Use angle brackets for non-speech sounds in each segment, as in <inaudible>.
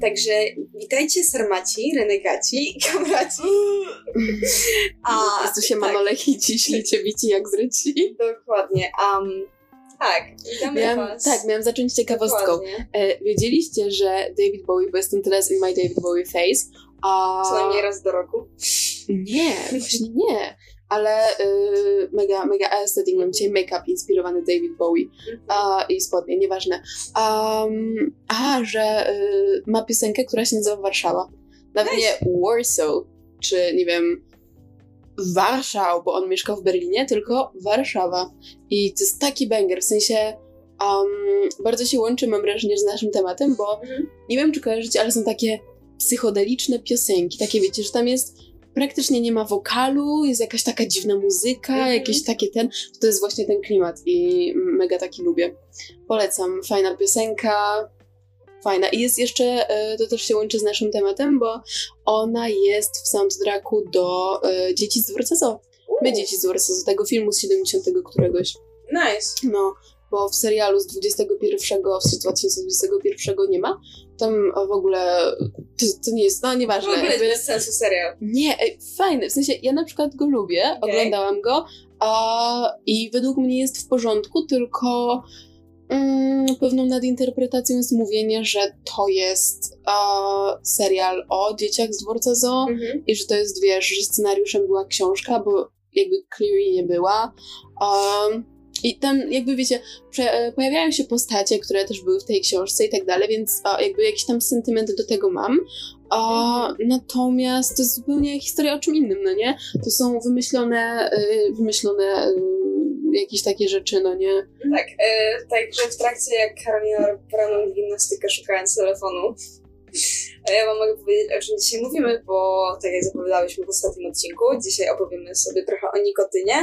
także witajcie sarmaci, renegaci i <laughs> kamraci. A, po prostu się tak. manolechici, ślicie bici jak zryci. Dokładnie. Um, tak, witamy miałam, was. Tak, miałam zacząć ciekawostką. E, wiedzieliście, że David Bowie, bo jestem teraz in my David Bowie face, a... Co najmniej raz do roku? Nie, właśnie nie. Ale y, mega, mega aesthetic. Mam dzisiaj make-up inspirowany David Bowie uh, i spodnie, nieważne. Um, a, że y, ma piosenkę, która się nazywa Warszawa. Nawet nice. nie Warsaw, czy nie wiem, Warszał, bo on mieszkał w Berlinie, tylko Warszawa. I to jest taki banger, w sensie um, bardzo się łączy, mam wrażenie, z naszym tematem, bo mhm. nie wiem, czy kojarzycie, ale są takie psychodeliczne piosenki, takie wiecie, że tam jest praktycznie nie ma wokalu, jest jakaś taka dziwna muzyka, mm -hmm. jakieś takie ten, to jest właśnie ten klimat i mega taki lubię. Polecam, fajna piosenka, fajna. I jest jeszcze, e, to też się łączy z naszym tematem, bo ona jest w soundtracku do e, Dzieci z Zoo. My Dzieci z Zoo, tego filmu z 70 któregoś. Nice. No, bo w serialu z 21, z 2021 nie ma. Tam w ogóle to, to nie jest, no nieważne. W ogóle jakby... bez sensu serial. Nie, fajny, w sensie ja na przykład go lubię, okay. oglądałam go a, i według mnie jest w porządku, tylko mm, pewną nadinterpretacją jest mówienie, że to jest a, serial o dzieciach z dworca zoo mm-hmm. i że to jest, wiesz, że scenariuszem była książka, bo jakby Cleary nie była. Um, i tam jakby wiecie, e, pojawiają się postacie, które też były w tej książce i tak dalej, więc o, jakby jakiś tam sentyment do tego mam. O, natomiast to jest zupełnie historia o czym innym, no nie? To są wymyślone, y, wymyślone y, jakieś takie rzeczy, no nie? Tak, y, także w trakcie jak Karolina robiła gimnastykę szukając telefonu, ja wam mogę powiedzieć, o czym dzisiaj mówimy, bo tak jak zapowiadałyśmy w ostatnim odcinku, dzisiaj opowiemy sobie trochę o nikotynie,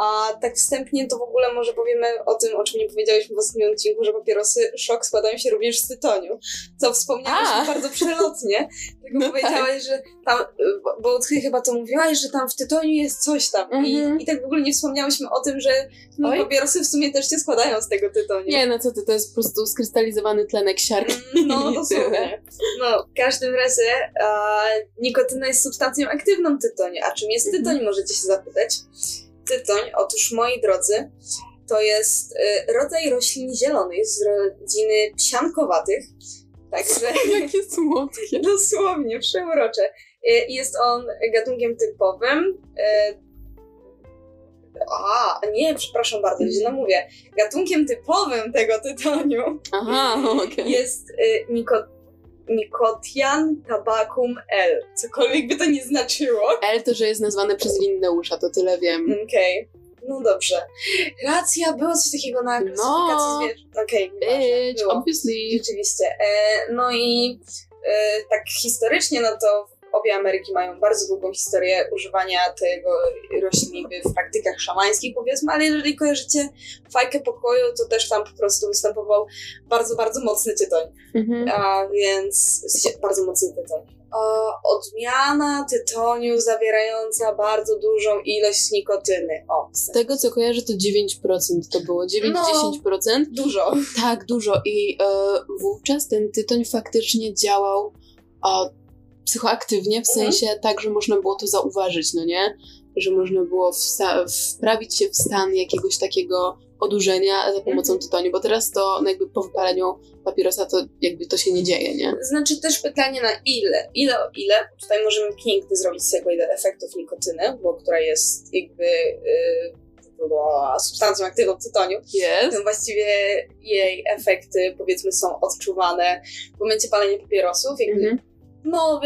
a tak wstępnie to w ogóle może powiemy o tym, o czym nie powiedziałyśmy w ostatnim odcinku, że papierosy szok składają się również z tytoniu. Co wspomniałaś bardzo przelotnie. <laughs> Tylko no powiedziałaś, tak. że tam, bo, ty chyba to mówiłaś, że tam w tytoniu jest coś tam. I, mhm. I tak w ogóle nie wspomniałyśmy o tym, że no, papierosy w sumie też się składają z tego tytoniu. Nie, no co ty, to jest po prostu skrystalizowany tlenek siarki. Mm, no, <laughs> dosłownie. No, w każdym razie a, nikotyna jest substancją aktywną tytoniu. A czym jest mhm. tytoń, -hmm. możecie się zapytać tytoń, otóż moi drodzy, to jest y, rodzaj roślin zielonych z rodziny psiankowatych. Także. <laughs> Jakie słodkie. Dosłownie, przeurocze. Y, jest on gatunkiem typowym. Y, a, nie, przepraszam bardzo, źle <laughs> mówię. Gatunkiem typowym tego tytoniu Aha, okay. jest y, nikot Nicotian tabacum L. Cokolwiek by to nie znaczyło. L to, że jest nazwane przez Linneusza, to tyle wiem. Okej. No dobrze. Racja, było coś takiego na klasyfikacji no. zwierząt. Okej, okay, Bitch, obviously. Rzeczywiście. E, no i e, tak historycznie, no to obie Ameryki mają bardzo długą historię używania tego rośliny w praktykach szamańskich, powiedzmy, ale jeżeli kojarzycie fajkę pokoju, to też tam po prostu występował bardzo, bardzo mocny tytoń. Mhm. A więc bardzo mocny tytoń. odmiana tytoniu zawierająca bardzo dużą ilość nikotyny. O, Z tego co kojarzę, to 9% to było. 9-10%. No, dużo. Tak, dużo. I e, wówczas ten tytoń faktycznie działał o, psychoaktywnie, w mhm. sensie tak, że można było to zauważyć, no nie? Że można było wprawić się w stan jakiegoś takiego odurzenia za pomocą mhm. tytoniu, bo teraz to no jakby po wypaleniu papierosa to jakby to się nie dzieje, nie? Znaczy też pytanie na ile, ile o ile, tutaj możemy piękny zrobić z tego ile efektów nikotyny, bo która jest jakby yy, substancją aktywną tytoniu. Yes. No właściwie jej efekty powiedzmy są odczuwane w momencie palenia papierosów, jakby mm -hmm no,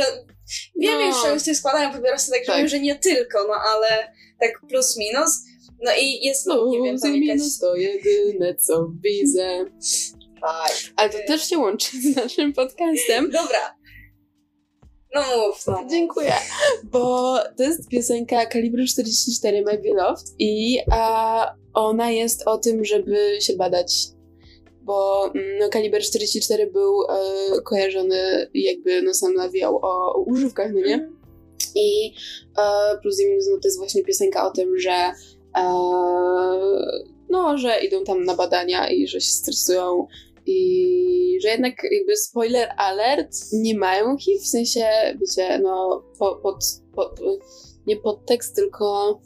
wiem no. że się składają papierosy, tak, tak. wiem, że nie tylko, no ale tak plus minus. No i jest, no, nie wiem, tam jakaś... to jedyne, co widzę. Tak. Ale to też się łączy z naszym podcastem. Dobra. No mów, no. Dziękuję. Bo to jest piosenka kalibru 44 My Beloved i a, ona jest o tym, żeby się badać bo mm, no, Kaliber 44 był e, kojarzony jakby no sam nawijał o, o używkach, no nie? Mhm. I e, plus i minus no to jest właśnie piosenka o tym, że e, no, że idą tam na badania i że się stresują I że jednak jakby spoiler alert, nie mają HIV, w sensie, wiecie, no po, pod, pod, nie podtekst, tylko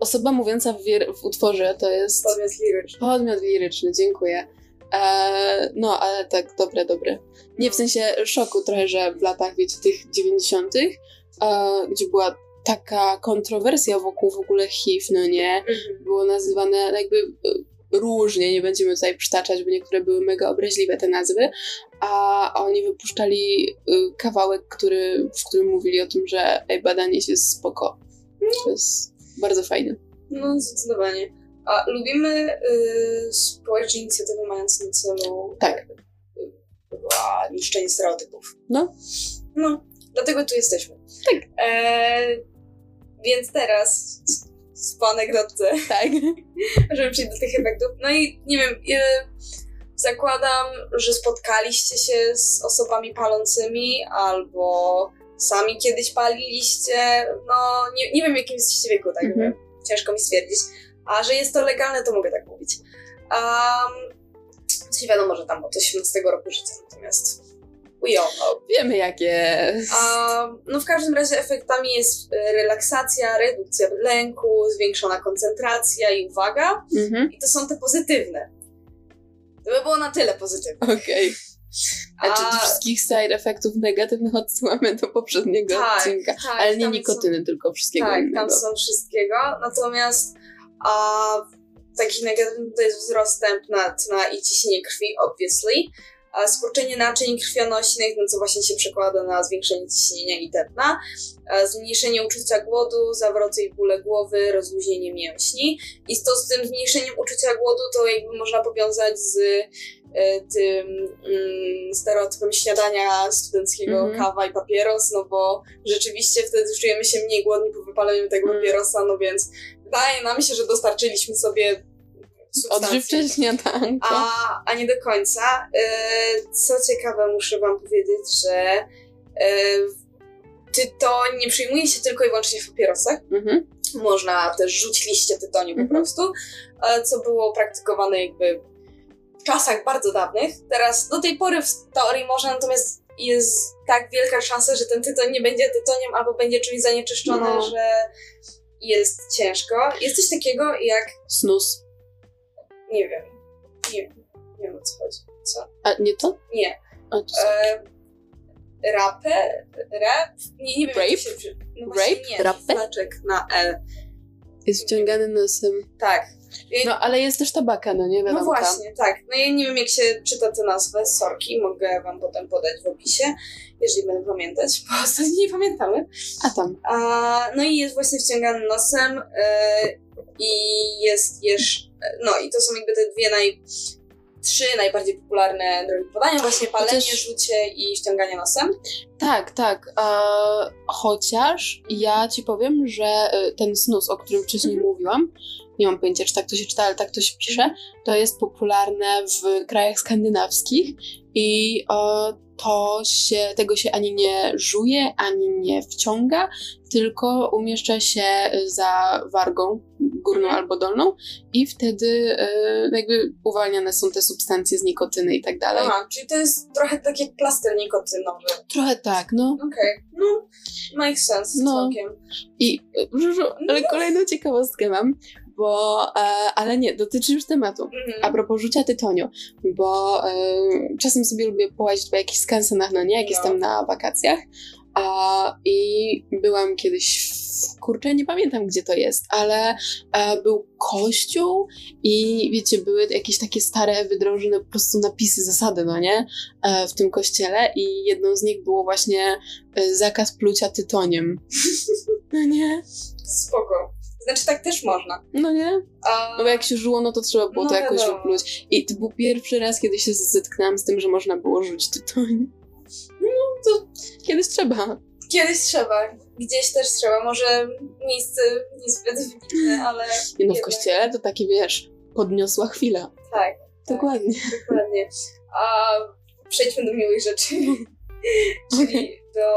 osoba mówiąca w, w utworze to jest Podmiot liryczny. podmiot liryczny, dziękuję. E, no, ale tak, dobre, dobre. Nie w sensie szoku trochę, że w latach, wiecie, tych 90., e, gdzie była taka kontrowersja wokół w ogóle HIV, no nie? Mhm. było nazywane jakby e, różnie, nie będziemy tutaj przytaczać, bo niektóre były mega obraźliwe te nazwy, a oni wypuszczali kawałek, który, w którym mówili o tym, że ej, badanie się jest spoko. To jest bardzo fajne. No, zdecydowanie. A lubimy y, społeczne inicjatywy mające na celu Tak. a, niszczenie stereotypów. No. No, dlatego tu jesteśmy. Tak. E, więc teraz po anegdotce, Tak. <laughs> żeby przejść do tych efektów. No i nie wiem, y, zakładam, że spotkaliście się z osobami palącymi albo sami kiedyś paliliście. No, nie, nie wiem, jakim jesteście wieku, tak Mhm. ciężko mi stwierdzić. A że jest to legalne, to mogę tak mówić. Um, coś wiadomo, że tam od 18 roku życia, natomiast we all know. Wiemy jakie. Um, no w każdym razie efektami jest e, relaksacja, redukcja lęku, zwiększona koncentracja i uwaga. Mhm. I to są te pozytywne. To by było na tyle pozytywne. Okej. A A- tych wszystkich side efektów negatywnych odsyłamy <laughs> do poprzedniego Tak, odcinka? tak, Ale nie nikotyny, tylko wszystkiego tak, innego. tam są wszystkiego. Natomiast a, takich negatywnych to jest wzrost tętna tna i ciśnienie krwi, obviously. A skurczenie naczyń krwionośnych, no co właśnie się przekłada na zwiększenie ciśnienia i tętna. A zmniejszenie uczucia głodu, zawroty i bóle głowy, rozluźnienie mięśni. I to, z tym zmniejszeniem uczucia głodu to jakby można powiązać z tym mm, stereotypem śniadania studenckiego Mhm. kawa i papieros, no bo rzeczywiście wtedy czujemy się mniej głodni po wypaleniu tego Mm. papierosa, no więc wydaje nam się, że dostarczyliśmy sobie. Odżywcze śniadanko. A, a nie do końca. E, Co ciekawe, muszę Wam powiedzieć, że e, tytoń nie przyjmuje się tylko i wyłącznie w papierosach. Mhm. Można też rzucić liście tytoniu po Mhm. prostu, co było praktykowane jakby czasach bardzo dawnych. Teraz do tej pory w teorii można, natomiast jest tak wielka szansa, że ten tytoń nie będzie tytoniem albo będzie czymś zanieczyszczony, No. że jest ciężko. Jest coś takiego jak, Snus. nie wiem, nie wiem, nie wiem o co chodzi. Co? A nie to? Nie. A, to co? E, rapę? Rap? Nie, nie wiem. Rape? Się no Rape? Nie, Rapę? znaczek na L. Jest wciągany nosem. Tak. No, ale jest też tabaka, no nie wiadomo. No właśnie, tak. No ja nie wiem, jak się czyta tę nazwę, sorki, mogę wam potem podać w opisie, jeżeli będę pamiętać, bo <laughs> ostatnio nie pamiętamy. A tam. A, no i jest właśnie wciągany nosem e, i jest jeszcze, no i to są jakby te dwie naj, trzy najbardziej popularne drogi podania, właśnie palenie, Chociaż- rzucie i wciąganie nosem. Tak, tak. Chociaż ja ci powiem, że e, ten snus, o którym wcześniej Mhm. mówiłam, nie mam pojęcia, czy tak to się czyta, ale tak to się pisze, to jest popularne w krajach skandynawskich i to się, tego się ani nie żuje, ani nie wciąga, tylko umieszcza się za wargą górną albo dolną i wtedy e, jakby uwalniane są te substancje z nikotyny i tak dalej. Aha, czyli to jest trochę tak jak plaster nikotynowy. Trochę tak, no. Okej, no, makes sense No. całkiem. I e, Żużu, ale kolejną ciekawostkę mam, bo, e, ale nie, dotyczy już tematu. Mhm. A propos rzucia tytoniu, bo e, czasem sobie lubię połazić po jakichś skansenach, no nie, jak No. jestem na wakacjach. A, I byłam kiedyś w, kurczę, nie pamiętam gdzie to jest, ale e, był kościół i wiecie, były jakieś takie stare, wydrążone po prostu napisy, zasady, no nie, w tym kościele i jedną z nich było właśnie zakaz plucia tytoniem. <laughs> No nie, Spoko. Znaczy tak też można. no nie. A, No bo jak się żyło, no to trzeba było No to jakoś wiadomo. wypluć. I to był pierwszy raz, kiedy się zetknęłam z tym, że można było rzucić tytoń. No to kiedyś trzeba. Kiedyś trzeba, gdzieś też trzeba. Może miejsce niezbyt wybitne, <laughs> ale Nie no, w kościele to takie, wiesz, podniosła chwila. Tak, Dokładnie. dokładnie. A przejdźmy do miłych rzeczy. <laughs> Czyli do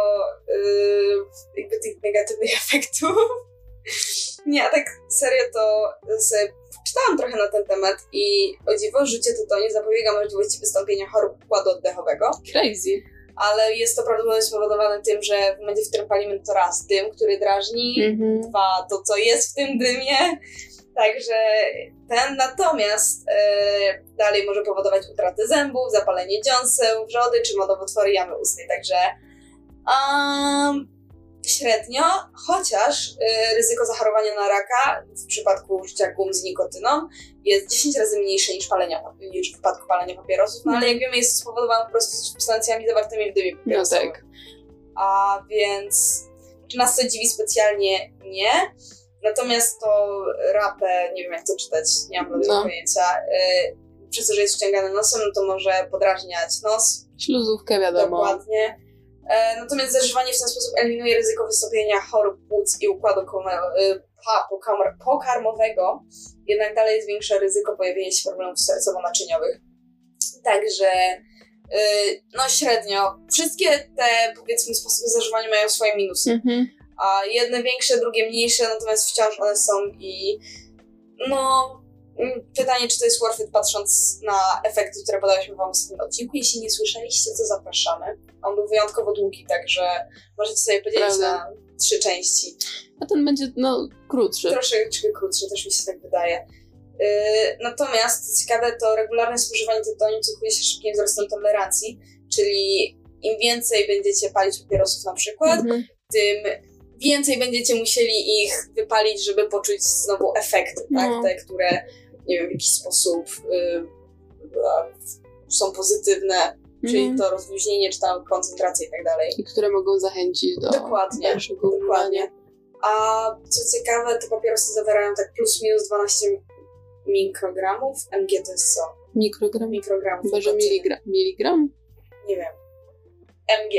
y, jakby tych negatywnych <laughs> efektów. Nie, a tak serio to sobie czytałam trochę na ten temat i o dziwo życie tytoniu zapobiega możliwości wystąpienia chorób układu oddechowego, Crazy. ale jest to prawdopodobnie spowodowane tym, że w momencie, w którym palimy to raz dym, który drażni, Mhm. dwa to, co jest w tym dymie. Także ten natomiast e, dalej może powodować utratę zębów, zapalenie dziąseł, wrzody czy nowotwory jamy ustnej. Także um, średnio, chociaż e, ryzyko zachorowania na raka w przypadku użycia gum z nikotyną jest 10 razy mniejsze niż, palenia, niż w przypadku palenia papierosów, no ale jak wiemy jest to spowodowane po prostu substancjami zawartymi w dymie No papierosowym. tak. A więc czy nas to dziwi specjalnie? Nie. Natomiast to rapę, nie wiem jak to czytać, nie mam żadnego No. pojęcia. Y, przez to, że jest ściągane nosem, no to może podrażniać nos. Śluzówkę wiadomo. Dokładnie. E, natomiast zażywanie w ten sposób eliminuje ryzyko wystąpienia chorób płuc i układu y, pokarmowego, jednak dalej zwiększa ryzyko pojawienia się problemów sercowo-naczyniowych. Także y, no średnio. Wszystkie te powiedzmy sposoby zażywania mają swoje minusy Mhm. a jedne większe, drugie mniejsze, natomiast wciąż one są i no pytanie, czy to jest worth it patrząc na efekty, które podałyśmy wam w ostatnim odcinku. Jeśli nie słyszeliście, to zapraszamy. On był wyjątkowo długi, także możecie sobie podzielić Prawda. na trzy części. A ten będzie, no, krótszy. Troszeczkę krótszy, też mi się tak wydaje. Yy, natomiast co ciekawe, to regularne spożywanie tytoniu cechuje się szybkim wzrostem tolerancji, czyli im więcej będziecie palić papierosów na przykład, Mhm. tym więcej będziecie musieli ich wypalić, żeby poczuć znowu efekty, tak? No. Te, które nie wiem, w jakiś sposób y, są pozytywne, czyli Mhm. to rozluźnienie, czy tam koncentracja i tak dalej. I które mogą zachęcić do Dokładnie. Dokładnie. A co ciekawe, te papierosy zawierają tak plus minus 12 mikrogramów. MG to jest co? Mikrogram. Mikrogramów. Chyba, że nikotyny. miligram. Miligram? Nie wiem. MG.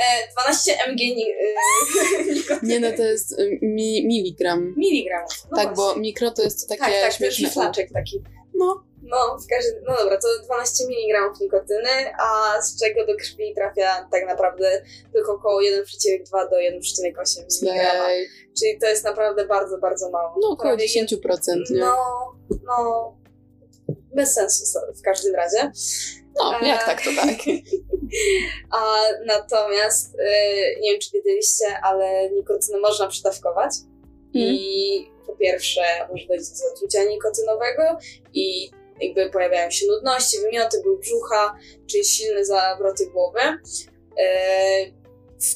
E, 12 mg ni- y, <laughs> nikotyny. Nie, no to jest y, mi, miligram. Miligramów. No tak, bo właśnie. mikro to jest takie tak, tak, to jest flaczek taki. No. No, w każdym, no dobra, to 12 mg nikotyny, a z czego do krwi trafia tak naprawdę tylko około 1,2 do 1,8 mg. Czyli to jest naprawdę bardzo, bardzo mało. No około Prawie 10%, nie? No, no, bez sensu w każdym razie. No, jak e, tak, to tak. <laughs> A natomiast, y, nie wiem czy wiedzieliście, ale nikotynę można przydawkować. Mhm. I po pierwsze może dojść do zatrucia nikotynowego i jakby pojawiają się nudności, wymioty, ból brzucha, czy silne zawroty głowy. Y,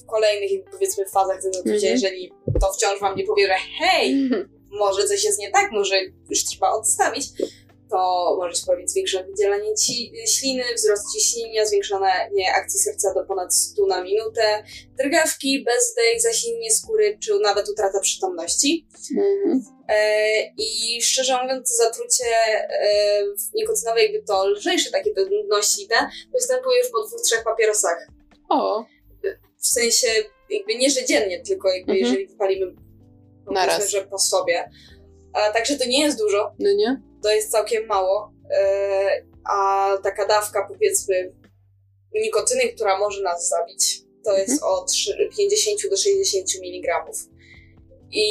w kolejnych powiedzmy fazach tego zatrucia, Mhm. jeżeli to wciąż wam nie powie, że hej, może coś jest nie tak, może już trzeba odstawić, to może się pojawić zwiększone wydzielanie ci, śliny, wzrost ciśnienia, zwiększone akcji serca do ponad 100 na minutę, drgawki, bezdech, zasilenie skóry, czy nawet utrata przytomności. Mhm. E, I szczerze mówiąc, to zatrucie e, nikotynowe, jakby to lżejsze takie te, występuje już po dwóch, trzech papierosach. O, W sensie jakby nie, że dziennie, tylko jakby Mhm. jeżeli wypalimy Naraz. powiedzmy, że po sobie. A, także to nie jest dużo, no nie? To jest całkiem mało, e, a taka dawka powiedzmy nikotyny, która może nas zabić, to jest od 3, 50 do 60 mg. I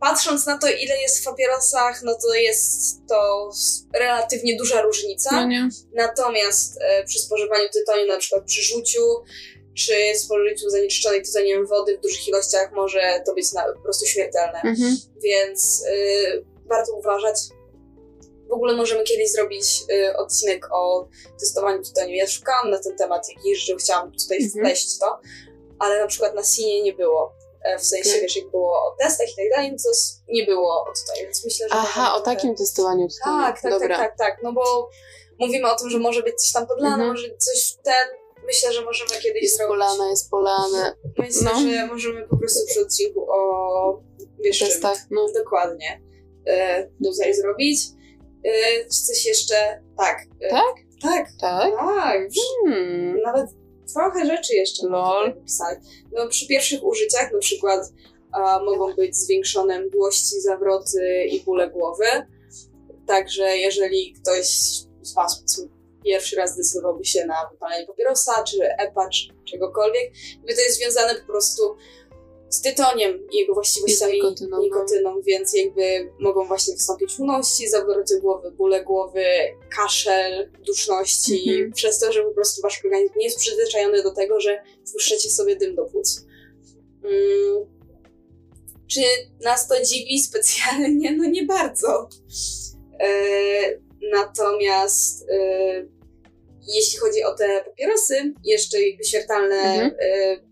patrząc na to, ile jest w papierosach, no to jest to relatywnie duża różnica. No? Natomiast e, przy spożywaniu tytoniu, na przykład przy rzuciu, czy spożyciu zanieczyszczonej tytoniem wody w dużych ilościach, może to być na, po prostu śmiertelne Mhm. więc y, warto uważać. W ogóle możemy kiedyś zrobić y, odcinek o testowaniu tytoniu. Ja szukałam na ten temat jakichś rzeczy, chciałam tutaj Mhm. wpleść to, ale na przykład na Sinie nie było. E, W sensie, Okej. wiesz, jak było o testach i tak dalej, no to nie było o tytoniu, więc myślę, że... Aha, o takim testowaniu tutaj. Tak, tak, Dobra. tak, tak, tak, no bo mówimy o tym, że może być coś tam podlane, Mhm. może coś ten... Myślę, że możemy kiedyś Jest zrobić. polane, jest polane. Myślę, no. że możemy po prostu przy odcinku o... Wiesz. Testach, no. Dokładnie. E, tutaj zrobić. Czy coś jeszcze? Tak. E, Tak? Tak, Tak? tak. Hmm. Nawet trochę rzeczy jeszcze Lol. wypisać. No, przy pierwszych użyciach na przykład a, mogą być zwiększone mdłości, zawroty i bóle głowy. Także jeżeli ktoś z Was pierwszy raz zdecydowałby się na wypalenie papierosa, czy epa, czy czegokolwiek, to jest związane po prostu z tytoniem i jego właściwościami nikotyną, no. nikotyną, więc jakby mogą właśnie wystąpić czujności, zawroty głowy, bóle głowy, kaszel, duszności, Mhm. przez to, że po prostu wasz organizm nie jest przyzwyczajony do tego, że wpuszczacie sobie dym do płuc. Mm. Czy nas to dziwi specjalnie? No nie bardzo. E, natomiast e, jeśli chodzi o te papierosy, jeszcze jakby śmiertelne Mhm. e,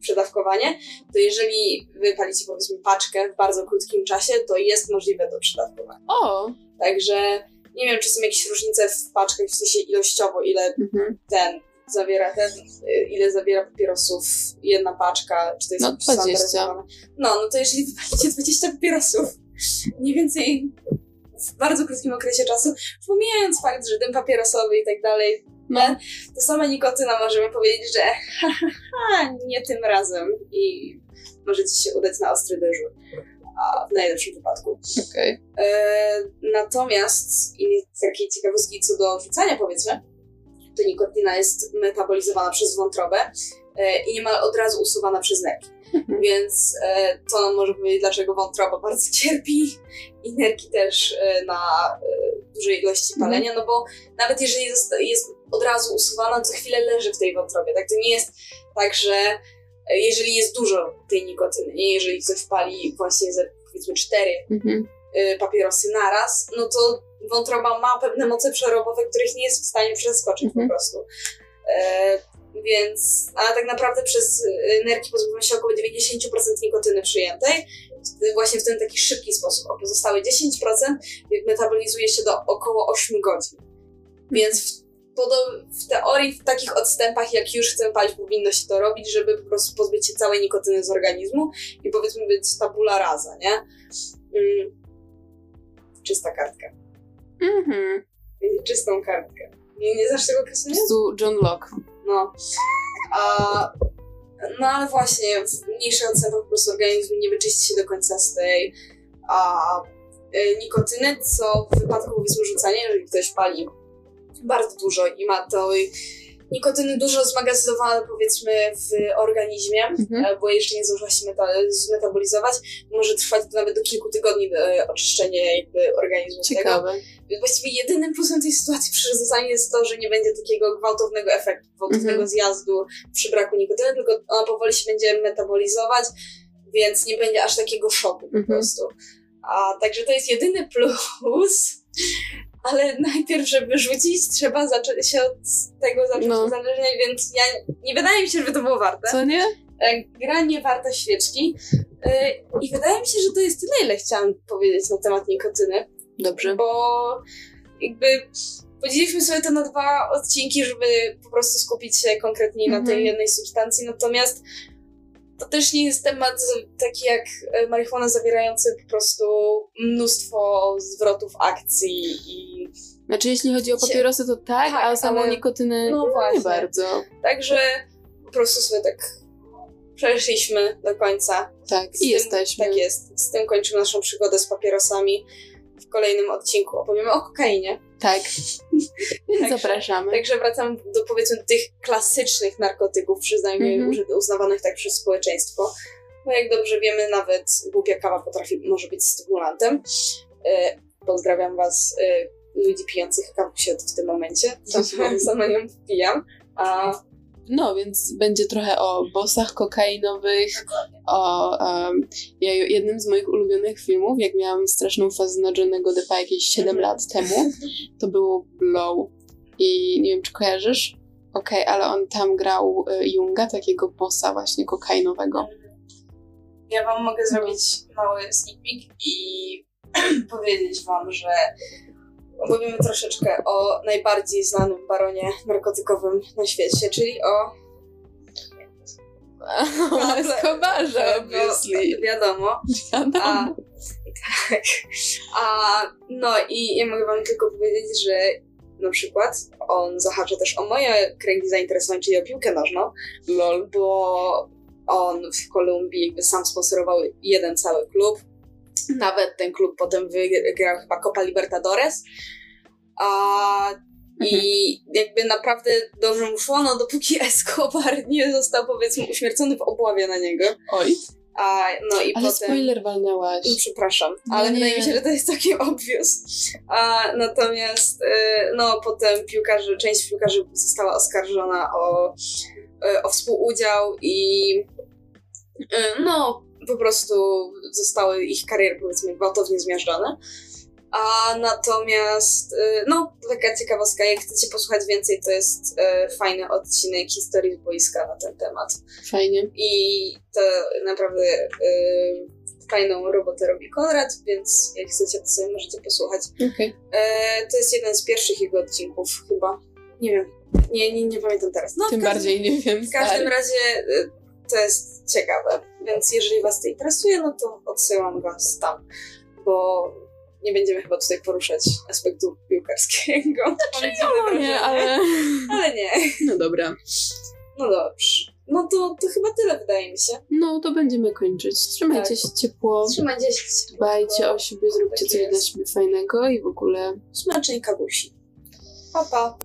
przedawkowanie, to jeżeli wypalicie powiedzmy paczkę w bardzo krótkim czasie, to jest możliwe to przedawkowanie. O! Także nie wiem, czy są jakieś różnice w paczkach, w sensie ilościowo, ile Mhm. ten zawiera ten, y, ile zawiera papierosów jedna paczka, czy to jest No, jakoś 20. standaryzowane. No, no to jeżeli wypalicie 20 papierosów, mniej więcej w bardzo krótkim okresie czasu, pomijając fakt, że dym papierosowy i tak dalej, No. to sama nikotyna możemy powiedzieć, że ha, <laughs> ha, ha, nie tym razem i możecie się udać na ostry dyżur. A w najlepszym wypadku. Okej. E, natomiast takiej ciekawostki co do rzucania powiedzmy, to nikotyna jest metabolizowana przez wątrobę e, i niemal od razu usuwana przez nerki. Mhm. Więc e, to nam może powiedzieć, dlaczego wątroba bardzo <laughs> cierpi i nerki też e, na e, dużej ilości Mhm. palenia, no bo nawet jeżeli jest od razu usuwana, co chwilę leży w tej wątrobie. Tak to nie jest tak, że e, jeżeli jest dużo tej nikotyny, nie jeżeli ktoś pali właśnie ze powiedzmy cztery Mhm. y, papierosy naraz, no to wątroba ma pewne moce przerobowe, których nie jest w stanie przeskoczyć Mhm. po prostu. E, więc, a tak naprawdę przez y, nerki pozbywamy się około 90% nikotyny przyjętej, właśnie w ten taki szybki sposób, a pozostałe 10% metabolizuje się do około 8 godzin. Więc w, w teorii, w takich odstępach, jak już chcemy palić, powinno się to robić, żeby po prostu pozbyć się całej nikotyny z organizmu i powiedzmy być tabula rasa, nie? Mm. Czysta kartka. Mhm. Czystą kartkę. Nie, nie znasz tego określenia? prostu John Locke. No. A, no ale właśnie w mniejszych odstępach po prostu organizm nie wyczyści się do końca z tej a, y, nikotyny, co w wypadku powiedzmy rzucania, jeżeli ktoś pali bardzo dużo i ma to nikotyny dużo zmagazynowane powiedzmy w organizmie, Mhm. e, bo jeszcze nie zdążyła się meta- zmetabolizować, może trwać nawet do kilku tygodni e, oczyszczenie jakby organizmu z tego. Ciekawe. Właściwie jedynym plusem tej sytuacji przy rzucaniu jest to, że nie będzie takiego gwałtownego efektu, gwałtownego Mhm. zjazdu przy braku nikotyny, tylko ona powoli się będzie metabolizować, więc nie będzie aż takiego szoku po Mhm. prostu. A także to jest jedyny plus, ale najpierw, żeby rzucić, trzeba zacząć się od tego zacząć No. uzależniać, więc ja nie wydaje mi się, żeby to było warte. Co nie? E, Gra nie warta świeczki. E, I wydaje mi się, że to jest tyle, ile chciałam powiedzieć na temat nikotyny Dobrze. bo jakby podzieliliśmy sobie to na dwa odcinki, żeby po prostu skupić się konkretnie na tej Mhm. jednej substancji, natomiast to też nie jest temat taki jak e, marihuana zawierający po prostu mnóstwo zwrotów akcji i Znaczy, jeśli chodzi o papierosy, to tak, Tak, a samą ale- nikotynę no no, nie bardzo. także po prostu sobie tak przeszliśmy do końca. Tak, Z i tym- jesteśmy. Tak jest. Z tym kończymy naszą przygodę z papierosami. Kolejnym odcinku opowiemy o kokainie. Tak. <laughs> Także- zapraszamy. Także wracam do powiedzmy tych klasycznych narkotyków, przynajmniej Mhm. uży- uznawanych tak przez społeczeństwo. Bo jak dobrze wiemy, nawet głupia kawa potrafi, może być stymulantem. E, pozdrawiam Was, e, ludzi pijących kawusię w tym momencie. Sama, <laughs> sama ją wpijam. A No, więc będzie trochę o bossach kokainowych, o um, ja, jednym z moich ulubionych filmów, jak miałam straszną fazę na Johnnego Deppa jakieś 7 Mhm. lat temu, to było Blow. I nie wiem, czy kojarzysz? Okej, ale on tam grał y, Junga, takiego bossa właśnie kokainowego. ja Wam mogę zrobić mały sneak peek i <clears throat> powiedzieć Wam, że opowiemy troszeczkę o najbardziej znanym baronie narkotykowym na świecie, czyli o O Escobarze, obviously. No, wiadomo. Wiadomo. A, tak. A, no i ja mogę wam tylko powiedzieć, że na przykład on zahacza też o moje kręgi zainteresowań, czyli o piłkę nożną, Lol. bo on w Kolumbii jakby sam sponsorował jeden cały klub. Nawet ten klub potem wygrał chyba Copa Libertadores. A, I jakby naprawdę dobrze mu szło, no dopóki <laughs> Escobar nie został powiedzmy uśmiercony w obławie na niego. Oj. A, no i Ale potem... spoiler walnęłaś. No, przepraszam, No ale nie. wydaje mi się, że to jest całkiem obvious. A, natomiast, y, no, potem piłkarze, część piłkarzy została oskarżona o, y, o współudział i y, no, po prostu zostały ich kariery, powiedzmy, gwałtownie zmiażdżone. A natomiast, y, no, taka ciekawostka, jak chcecie posłuchać więcej, to jest y, fajny odcinek historii boiska na ten temat. Fajnie. I to naprawdę y, fajną robotę robi Konrad, więc jak chcecie, to sobie możecie posłuchać. Okej. E, to jest jeden z pierwszych jego odcinków, chyba. Nie wiem. Nie, nie, nie pamiętam teraz. No, Tym każdym- bardziej nie wiem. W każdym stary. razie to jest ciekawe. Więc jeżeli Was to interesuje, no to odsyłam Was tam, bo nie będziemy chyba tutaj poruszać aspektu piłkarskiego. Mam dziwne No wrażenie. nie, ale... Ale nie. No dobra. No dobrze. No to, to chyba tyle, wydaje mi się. No to będziemy kończyć. Trzymajcie Tak. się ciepło. Trzymajcie się. Dbajcie o siebie, zróbcie Tak coś dla siebie fajnego i w ogóle Smacznej kawusi. Pa, pa.